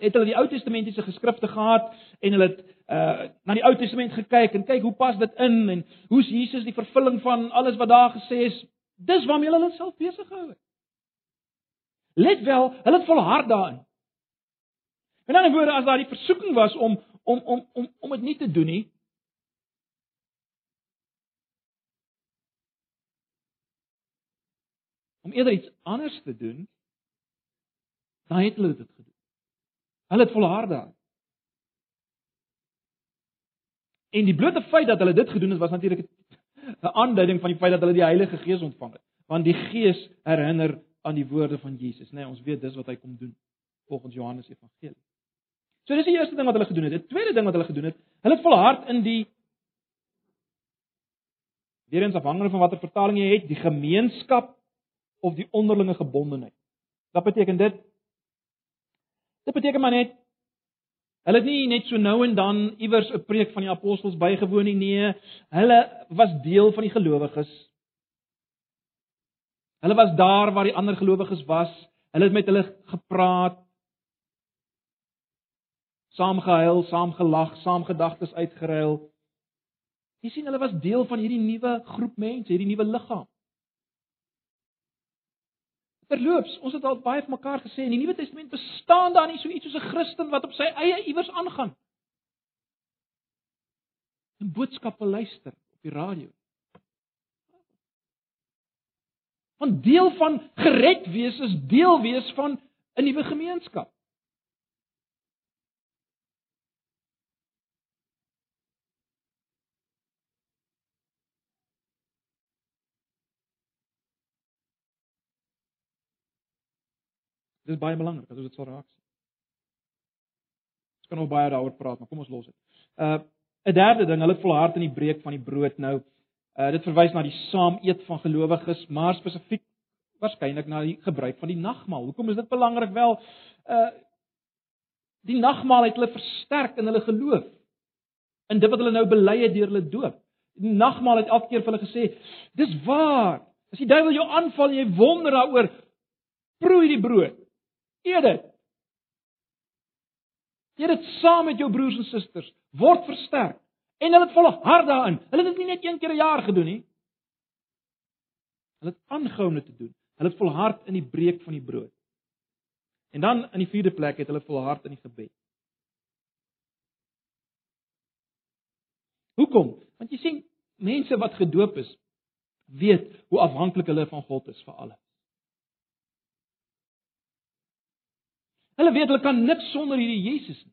het hulle die Ou Testamentiese geskrifte gehad en hulle het uh na die Ou Testament gekyk en kyk hoe pas dit in en hoe's Jesus die vervulling van alles wat daar gesê is. Dis waarmee hulle hulle self besig gehou het. Let wel, hulle het volhard daarin. En dan word as daar die versoeking was om om om om om dit nie te doen nie. Om eerder iets anders te doen, dan het hulle dit gedoen. Hulle het volhard daar. En die blote feit dat hulle dit gedoen het was natuurlik 'n aanduiding van die feit dat hulle die Heilige Gees ontvang het. Want die Gees herinner aan die woorde van Jesus, né? Nee, ons weet dis wat hy kom doen volgens Johannes Evangelie. So dis die eerste ding wat hulle gedoen het. Die tweede ding wat hulle gedoen het, hulle het volhard in die Weerens afhangende van watter vertaling jy het, die gemeenskap of die onderlinge gebondenheid. Wat beteken dit? Dit beteken maar net hulle het nie net so nou en dan iewers 'n preek van die apostels bygewoon nie, nee, hulle was deel van die gelowiges. Hulle was daar waar die ander gelowiges was. Hulle het met hulle gepraat. Saam gehuil, saam gelag, saam gedagtes uitgeruil. Jy sien hulle was deel van hierdie nuwe groep mense, hierdie nuwe liggaam. Verloops, ons het al baie vir mekaar gesê in die Nuwe Testament bestaan daar nie so iets soos 'n Christen wat op sy eie iewers aangaan. 'n boodskappe luister, op die radio. Want deel van gered wees is deel wees van 'n nuwe gemeenskap. Dit is baie belangrik as ons dit sal raak sien. Ons kan nog baie daaroor praat, maar kom ons los dit. Uh 'n derde ding, hulle volhard in die breek van die brood nou. Uh dit verwys na die saam eet van gelowiges, maar spesifiek waarskynlik na die gebruik van die nagmaal. Hoekom is dit belangrik? Wel, uh die nagmaal het hulle versterk in hulle geloof. In dit wat hulle nou bely het deur hulle doop. Die nagmaal het elke keer vir hulle gesê, dis waar. As die duiwel jou aanval en jy wonder daaroor, proe die brood. Eet dit. Eet dit saam met jou broers en susters, word versterk. En hulle het volhard daarin. Hulle het dit nie net een keer 'n jaar gedoen nie. Hulle het aangehou om dit te doen. Hulle het volhard in die breek van die brood. En dan in die vierde plek het hulle volhard in die gebed. Hoekom? Want jy sien, mense wat gedoop is, weet hoe afhanklik hulle van God is vir alles. Hulle weet hulle kan niks sonder hierdie Jesus nie.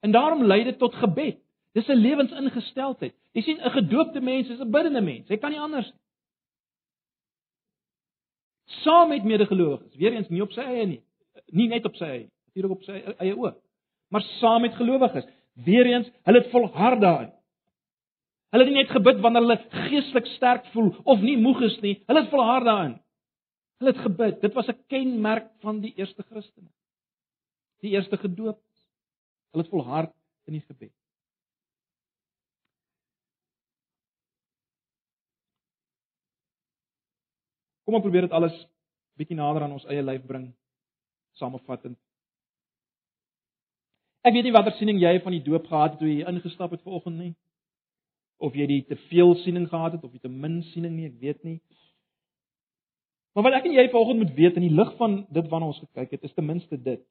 En daarom lei dit tot gebed. Dis 'n lewensingesteldheid. Jy sien 'n gedoopte mens is 'n biddende mens. Hy kan nie anders nie. Saam met medegelowiges, weer eens nie op sy eie nie. Nie net op sy eie, natuurlik op sy eie ook. Maar saam met gelowiges, weer eens, hulle het volhard daarin. Hulle het nie net gebid wanneer hulle geestelik sterk voel of nie moeg is nie. Hulle het volhard daarin. Hulle het gebid. Dit was 'n kenmerk van die eerste Christene die eerste gedoop is. Hulle het volhard in die gebed. Kom ons probeer dit alles bietjie nader aan ons eie lyf bring samevattend. Ek weet nie watter siening jy van die doop gehad het toe jy ingestap het vanoggend nie. Of jy die te veel siening gehad het of jy te min siening nie, ek weet nie. Maar wat ek en jy vanoggend moet weet in die lig van dit waarna ons gekyk het, is ten minste dit.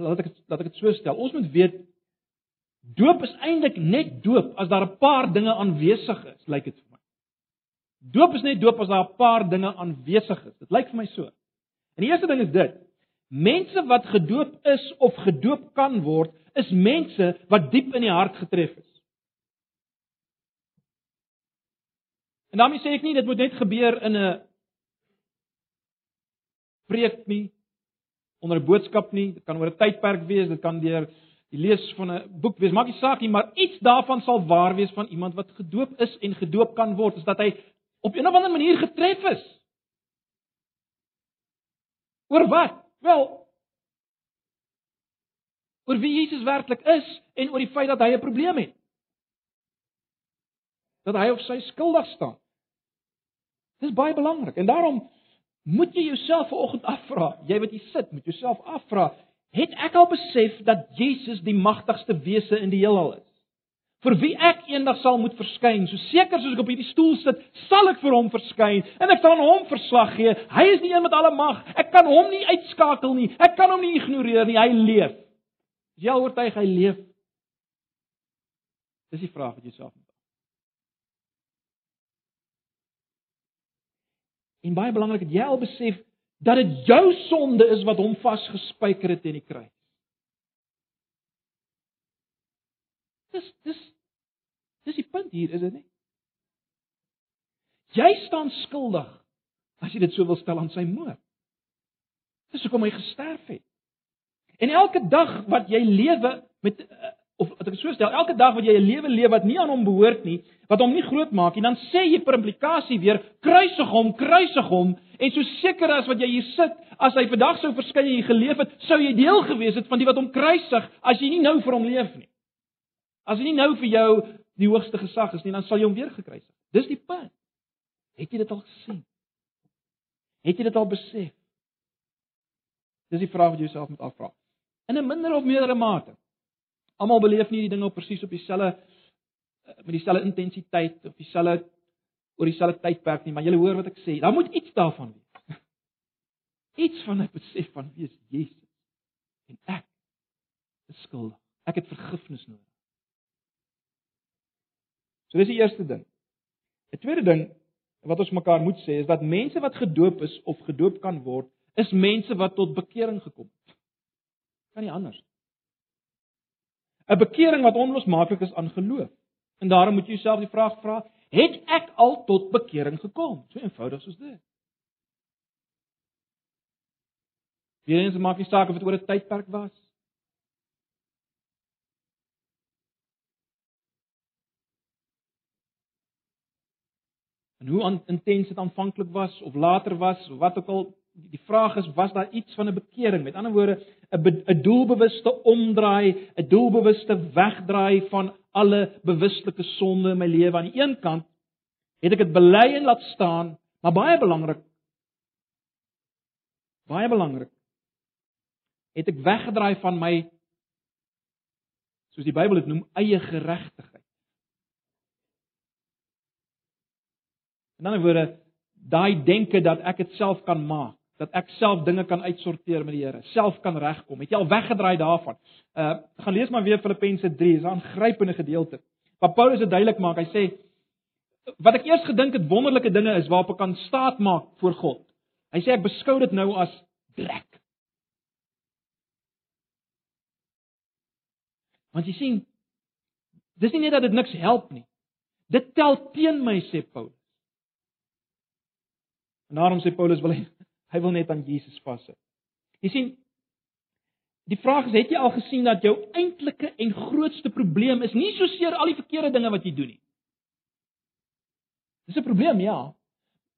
Laat ek laat ek dit so stel. Ons moet weet doop is eintlik net doop as daar 'n paar dinge aanwesig is, lyk dit vir my. Doop is net doop as daar 'n paar dinge aanwesig is. Dit lyk vir my so. En die eerste ding is dit: mense wat gedoop is of gedoop kan word, is mense wat diep in die hart getref is. En daarmee sê ek nie dit moet net gebeur in 'n preek nie onder 'n boodskap nie, dit kan oor 'n tydperk wees, dit kan deur die lees van 'n boek wees, maak nie saak nie, maar iets daarvan sal waar wees van iemand wat gedoop is en gedoop kan word, is dat hy op 'n of ander manier getref is. Oor wat? Wel, oor wie Jesus werklik is en oor die feit dat hy 'n probleem het. Dat hy op sy skuldig staan. Dis baie belangrik. En daarom moet jy jouself vanoggend afvra, jy wat hier sit, moet jouself afvra, het ek al besef dat Jesus die magtigste wese in die heelal is? Vir wie ek eendag sal moet verskyn, so seker soos ek op hierdie stoel sit, sal ek vir hom verskyn en ek sal aan hom verslag gee. Hy is die een met alle mag. Ek kan hom nie uitskakel nie. Ek kan hom nie ignoreer nie. Hy leef. Is jy oortuig hy leef? Dis die vraag wat jy self moet En baie belangrik het jy al besef dat dit jou sonde is wat hom vasgespijker het teen die kruis. Dis dis dis die punt hier, is dit nie? Jy staan skuldig as jy dit so wil stel aan sy moord. Dis hoekom hy gesterf het. En elke dag wat jy lewe met uh, of as ek so stel, elke dag wat jy 'n lewe leef wat nie aan hom behoort nie, wat hom nie groot maak nie, dan sê jy per implikasie weer kruisig hom, kruisig hom en so seker as wat jy hier sit, as hy vandag sou verskyn en jy geleef het, sou jy deel gewees het van die wat hom kruisig as jy nie nou vir hom leef nie. As hy nie nou vir jou die hoogste gesag is nie, dan sal jy hom weer gekruisig. Dis die punt. Het jy dit al gesien? Het jy dit al besef? Dis die vraag wat jy jouself moet afvra. In 'n minder of meerdere mate. Almal beleef nie die dinge op presies op dieselfde eh, met dieselfde intensiteit of dieselfde oor dieselfde tydperk nie, maar jy hoor wat ek sê. Daar moet iets daarvan wees. Iets van 'n besef van wie is Jesus en ek is skuldig. Ek het vergifnis nodig. So dis die eerste ding. 'n Tweede ding wat ons mekaar moet sê is dat mense wat gedoop is of gedoop kan word, is mense wat tot bekering gekom het. Kan nie anders. 'n Bekering wat onlosmaaklik is aan geloof. En daarom moet jy jouself die vraag vra, het ek al tot bekering gekom? So eenvoudig soos dit. Weerens maak nie saak of dit oor 'n tydperk was. En hoe intens dit aanvanklik was of later was of wat ook al, die vraag is was daar iets van 'n bekering? Met ander woorde, 'n 'n doelbewuste omdraai, 'n doelbewuste wegdraai van alle bewuslike sonde in my lewe. Aan die een kant het ek dit bely en laat staan, maar baie belangrik baie belangrik het ek weggedraai van my soos die Bybel dit noem eie geregtigheid. In ander woorde, daai denke dat ek dit self kan maak, dat ek self dinge kan uitsorteer met die Here, self kan regkom. Het jy al weggedraai daarvan? Uh gaan lees maar weer Filippense 3, is 'n aangrypende gedeelte. Waar Paulus dit duidelik maak, hy sê wat ek eers gedink het wonderlike dinge is waarop ek kan staat maak voor God. Hy sê ek beskou dit nou as drek. Want jy sien, dis nie net dat dit niks help nie. Dit tel teen my sê Paulus. En daarom sê Paulus wil hy hy wil net aan Jesus vashou. Jy sien, die vraag is het jy al gesien dat jou eintlike en grootste probleem is nie so seer al die verkeerde dinge wat jy doen nie. Dis 'n probleem, ja.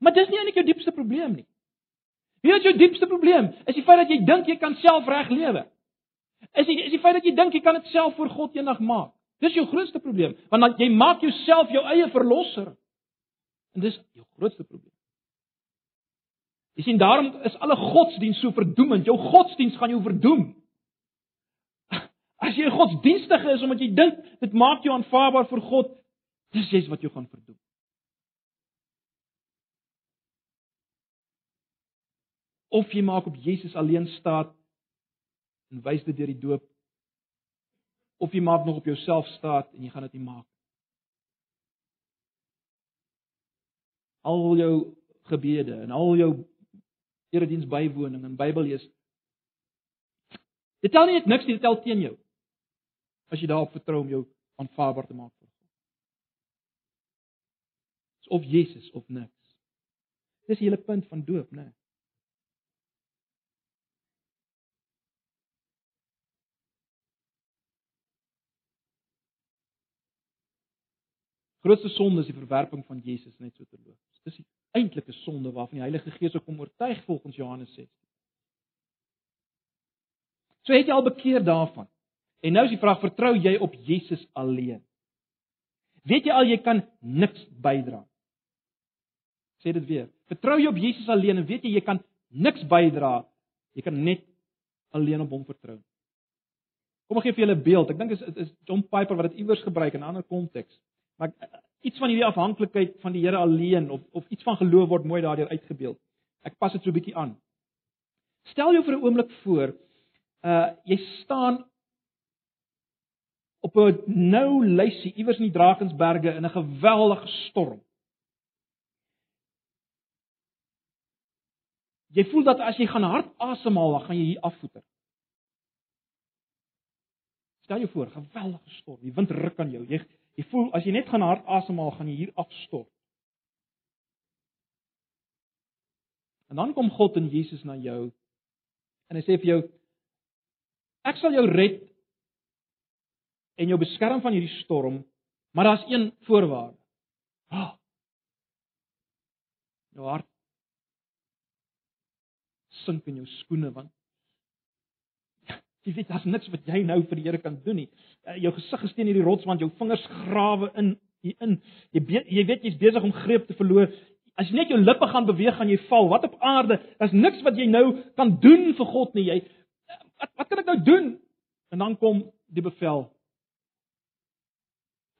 Maar dis nie eintlik jou diepste probleem nie. Wie is jou diepste probleem? Is die feit dat jy dink jy kan self reg lewe. Is die is die feit dat jy dink jy kan dit self voor God eendag maak. Dis jou grootste probleem, want jy maak jouself jou eie verlosser. En dis jou grootste probleem. Jy sien daarom is alle godsdiens so verdoemend. Jou godsdiens gaan jou verdoem. As jy godsdienstig is omdat jy dink dit maak jou aanvaarbaar vir God, dis jy's wat jou gaan verdoem. Of jy maak op Jesus alleen staat en wys dit deur die doop of jy maak nog op jouself staat en jy gaan dit nie maak al jou gebede en al jou erediens bywoning en Bybel lees dit tel nie niks nie dit tel teen jou as jy daarop vertrou om jou aanvaarbaar te maak vir God. Of Jesus of niks. Dis die hele punt van doop né? nee. Grootste sonde is die verwerping van Jesus net so terloops. Dis die eintlike sonde waarvan die Heilige Gees ook kom oortuig volgens Johannes 16. So het jy al bekeer daarvan. En nou is die vraag, vertrou jy op Jesus alleen? Weet jy al jy kan niks bydra? Sê dit weer. Vertrou jy op Jesus alleen en weet jy jy kan niks bydra? Jy kan net alleen op hom vertrou. Kom ek gee vir julle 'n beeld. Ek dink is is John Piper wat dit iewers gebruik in 'n ander konteks. Maar eh, iets van hierdie afhanklikheid van die Here alleen of of iets van geloof word mooi daardeur uitgebeeld. Ek pas dit so 'n bietjie aan. Stel jou vir 'n oomblik voor, uh jy staan op 'n nou lysie iewers in die Drakensberge in 'n geweldige storm. Jy voel dat as jy gaan hard asemhaal, dan gaan jy hier afvoeter. Stel jou voor, geweldige storm, die wind ruk aan jou. Jy Jy voel as jy net gaan hard asemhaal, gaan jy hier afstort. En dan kom God en Jesus na jou en hy sê vir jou ek sal jou red en jou beskerm van hierdie storm, maar daar's een voorwaarde. Oh. Jou hart sink in jou skoene want Jy weet daar's niks wat jy nou vir die Here kan doen nie. Uh, jou gesig is teen hierdie rots want jou vingers grawe in hier in. Jy be, jy weet jy's besig om greep te verloor. As jy net jou lippe gaan beweeg gaan jy val. Wat op aarde? Daar's niks wat jy nou kan doen vir God nie. Jy wat wat kan ek nou doen? En dan kom die bevel.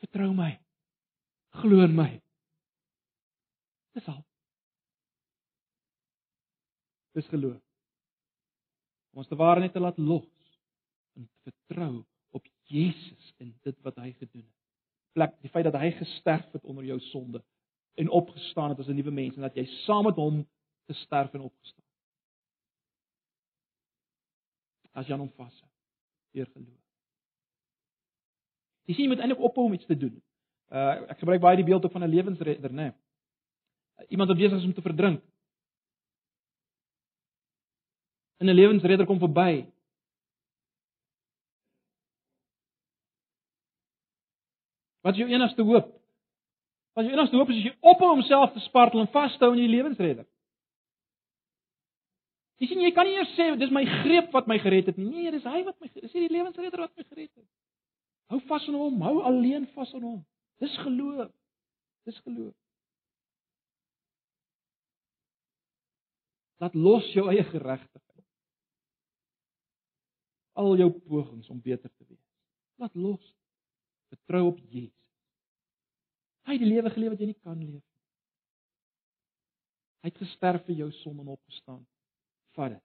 Vertrou my. Glo in my. Dis al. Dis geloof. Om ons te ware net te laat los vertrou op Jesus en dit wat hy gedoen het. Plek die feit dat hy gesterf het onder jou sonde en opgestaan het as 'n nuwe mens en dat jy saam met hom gesterf en opgestaan. As jy hom vashou deur geloof. Sien jy moet eintlik ophou om iets te doen. Uh ek gebruik baie die beeld ook van 'n lewensredder, né? Nee. Iemand wat besig is om te verdrink. 'n lewensredder kom verby. Wat is jou enigste hoop? Wat jou enigste hoop is as jy ophou om self te spartel en vashou in die lewensredder. Jy sien jy kan nie eers sê dis my greep wat my gered het nie. Nee, dis hy wat my dis die lewensredder wat my gered het. Hou vas aan hom, hou alleen vas aan hom. Dis geloof. Dis geloof. Laat los jou eie geregtigheid. Al jou pogings om beter te wees. Laat los. Vertrou op Jesus. Hy het die lewe geleef wat jy nie kan leef nie. Hy het gesterf vir jou sonde en opgestaan. Vat dit.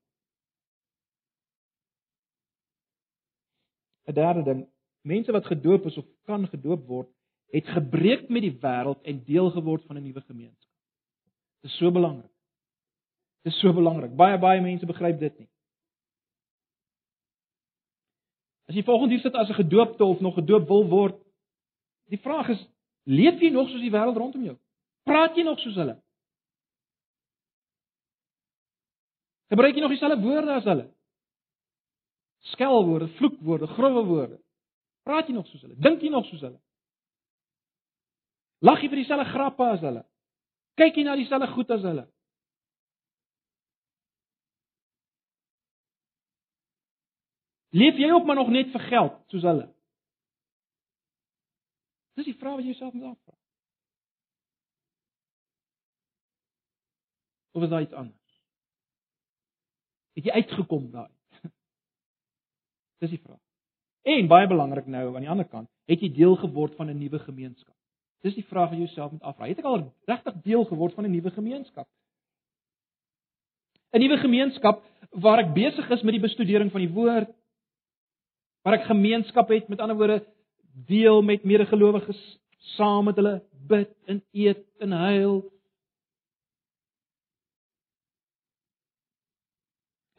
'n Derde ding, mense wat gedoop is of kan gedoop word, het gebreek met die wêreld en deel geword van 'n nuwe gemeenskap. Dit is so belangrik. Dit is so belangrik. Baie baie mense begryp dit nie. As jy volgens hier sit as 'n gedoopte of nog gedoop wil word, die vraag is, leef jy nog soos die wêreld rondom jou? Praat jy nog soos hulle? Gebruik jy nog dieselfde woorde as hulle? Skelwoorde, vloekwoorde, grouwe woorde. Praat jy nog soos hulle? Dink jy nog soos hulle? Lag jy vir dieselfde grappe as hulle? Kyk jy na dieselfde goed as hulle? Leef jy ook maar nog net vir geld soos hulle? Dis die vraag wat jy jouself moet afvra. Of is daar iets anders? Het jy uitgekom daai? Dis die vraag. En baie belangrik nou aan die ander kant, het jy deel geword van 'n nuwe gemeenskap? Dis die vraag wat jy jouself moet afvra. Het ek al regtig deel geword van 'n nuwe gemeenskap? 'n Nuwe gemeenskap waar ek besig is met die bestudering van die woord, waar ek gemeenskap het, met ander woorde, deel met medegelowiges, saam met hulle bid en eet en huil.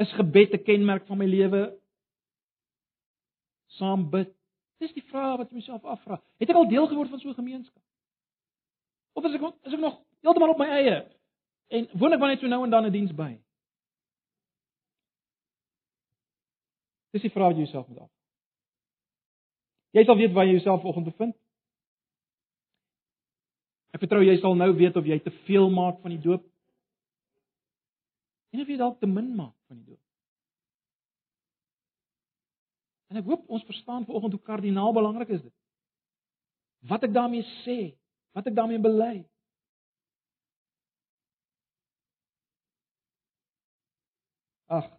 Is gebed 'n kenmerk van my lewe? Saam bid. Dis die vraag wat jy myself afvra. Het ek al deel geword van so 'n gemeenskap? Of is ek is ek nog heeltemal op my eie? En woon ek maar net so nou en dan 'n diens by? Dis die vraag wat jy jouself moet afvra. Jy sal weet waar jy jouself vanoggend bevind. Ek vertrou jy sal nou weet of jy te veel maak van die doop. En of jy dalk te min maak van die doop. En ek hoop ons verstaan vanoggend hoe kardinaal belangrik is dit. Wat ek daarmee sê, wat ek daarmee bely. Ag.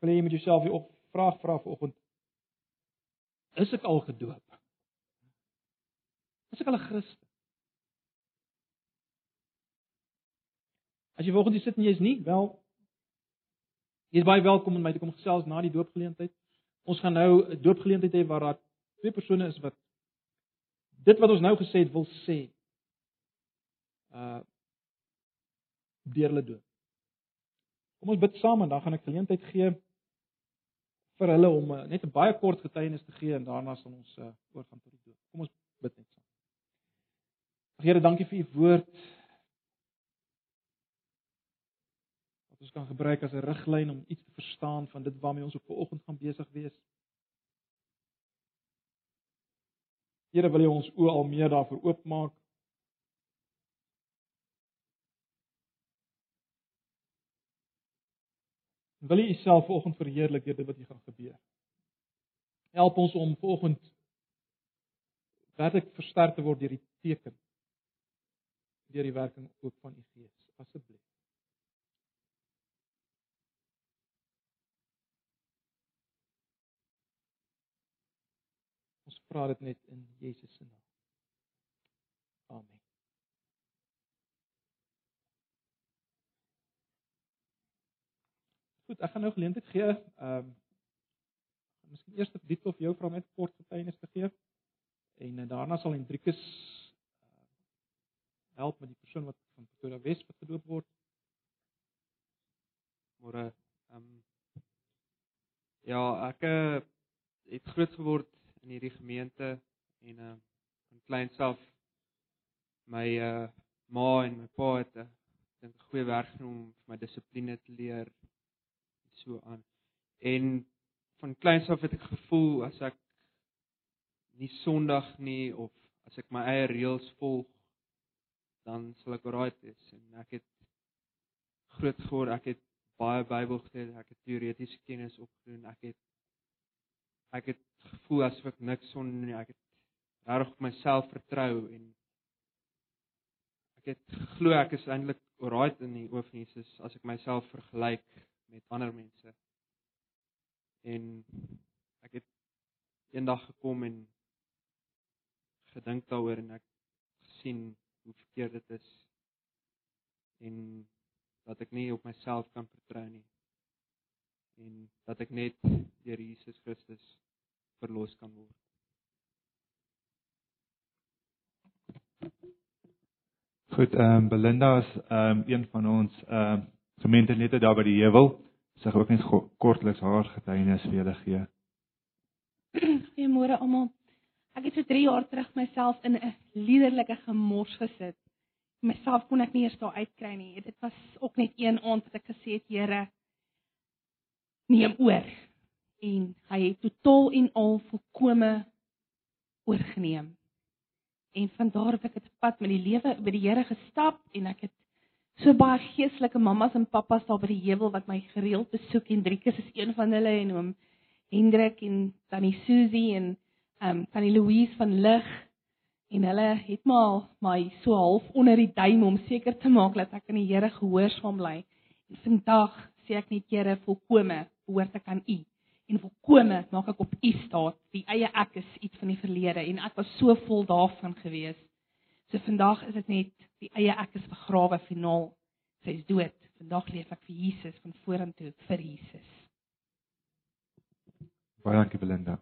Wil jy met jouself die op vraag vra vanoggend? Is ek al gedoop? Is ek al 'n Christen? As jy volgens sit en jy is nie, wel jy is baie welkom om my te kom gesels na die doopgeleentheid. Ons gaan nou 'n doopgeleentheid hê waar daar twee persone is wat dit wat ons nou gesê het wil sê. Uh deur hulle doop. Kom ons bid saam en dan gaan ek geleentheid gee vir hulle om uh, net 'n baie kort getuienis te gee en daarna sal ons uh, oorgaan tot die dood. Kom ons bid net saam. Here, dankie vir u woord. Wat ons kan gebruik as 'n riglyn om iets te verstaan van dit waarmee ons op vanoggend gaan besig wees. Here, wil U ons oë al meer daarvoor oopmaak? Wil U Uself vanoggend verheerlik deur dit wat hier gaan gebeur? Help ons om vanoggend werklik versterk te word deur die teken deur die werking ook van U Gees, asseblief. Ons vra dit net in Jesus se naam. Amen. Goed, ek gaan nou geleentheid gee. Ehm um, miskien eers vir dit of jou vra net kort getuienis te gee. En uh, daarna sal Hendrikus uh, help met die persoon wat van Pretoria Wes gedoop word. Môre ehm um, ja, ek uh, het groot geword in hierdie gemeente en uh van kleins af my uh ma en my pa het uh, 'n goeie werk gedoen om my dissipline te leer so aan. En van kleins af het ek gevoel as ek nie Sondag nie of as ek my eie reëls volg dan sal ek alright wees en ek het groot geword ek het baie Bybel gelees ek het teoretiese kennis opgedoen ek het ek het gevoel asof ek niks son nie ek het reg op myself vertrou en ek het geglo ek is eintlik alright in die oë van Jesus as ek myself vergelyk met ander mense. En ek het eendag gekom en gedink daaroor en ek gesien hoe verkeerd dit is en dat ek nie op myself kan vertrou nie en dat ek net deur Jesus Christus verlos kan word. Goed, ehm um, Belinda is ehm um, een van ons ehm um, gemeentelede daar by die heuwel. Gaan ook net kortliks haar getuienis vir julle gee. Goeiemôre almal. Ek het so 3 jaar terug myself in 'n liderlike gemors gesit. Myself kon ek nie eers daar uitkry nie. Dit was ook net een aand wat ek gesê het, Here, neem oor. En hy het totaal en al volkome oorgeneem en van daar af ek het pad met die lewe by die Here gestap en ek het so baie geestelike mammas en pappas daar by die heuwel wat my gereeld besoek en Driekus is een van hulle en oom Hendrik en tannie Susie en ehm um, tannie Louise van Lig en hulle het maar my so half onder die duim om seker te maak dat ek aan die Here gehoorsaam bly. En vandag sê ek net Here volkome behoort ek aan U en volkome maak ek op u staat. Die eie ek is iets van die verlede en ek was so vol daarvan gewees. So vandag is dit net die eie ek is begrawe finaal. Sy is dood. Vandag leef ek vir Jesus van vorentoe vir Jesus. Baie dankie Belinda.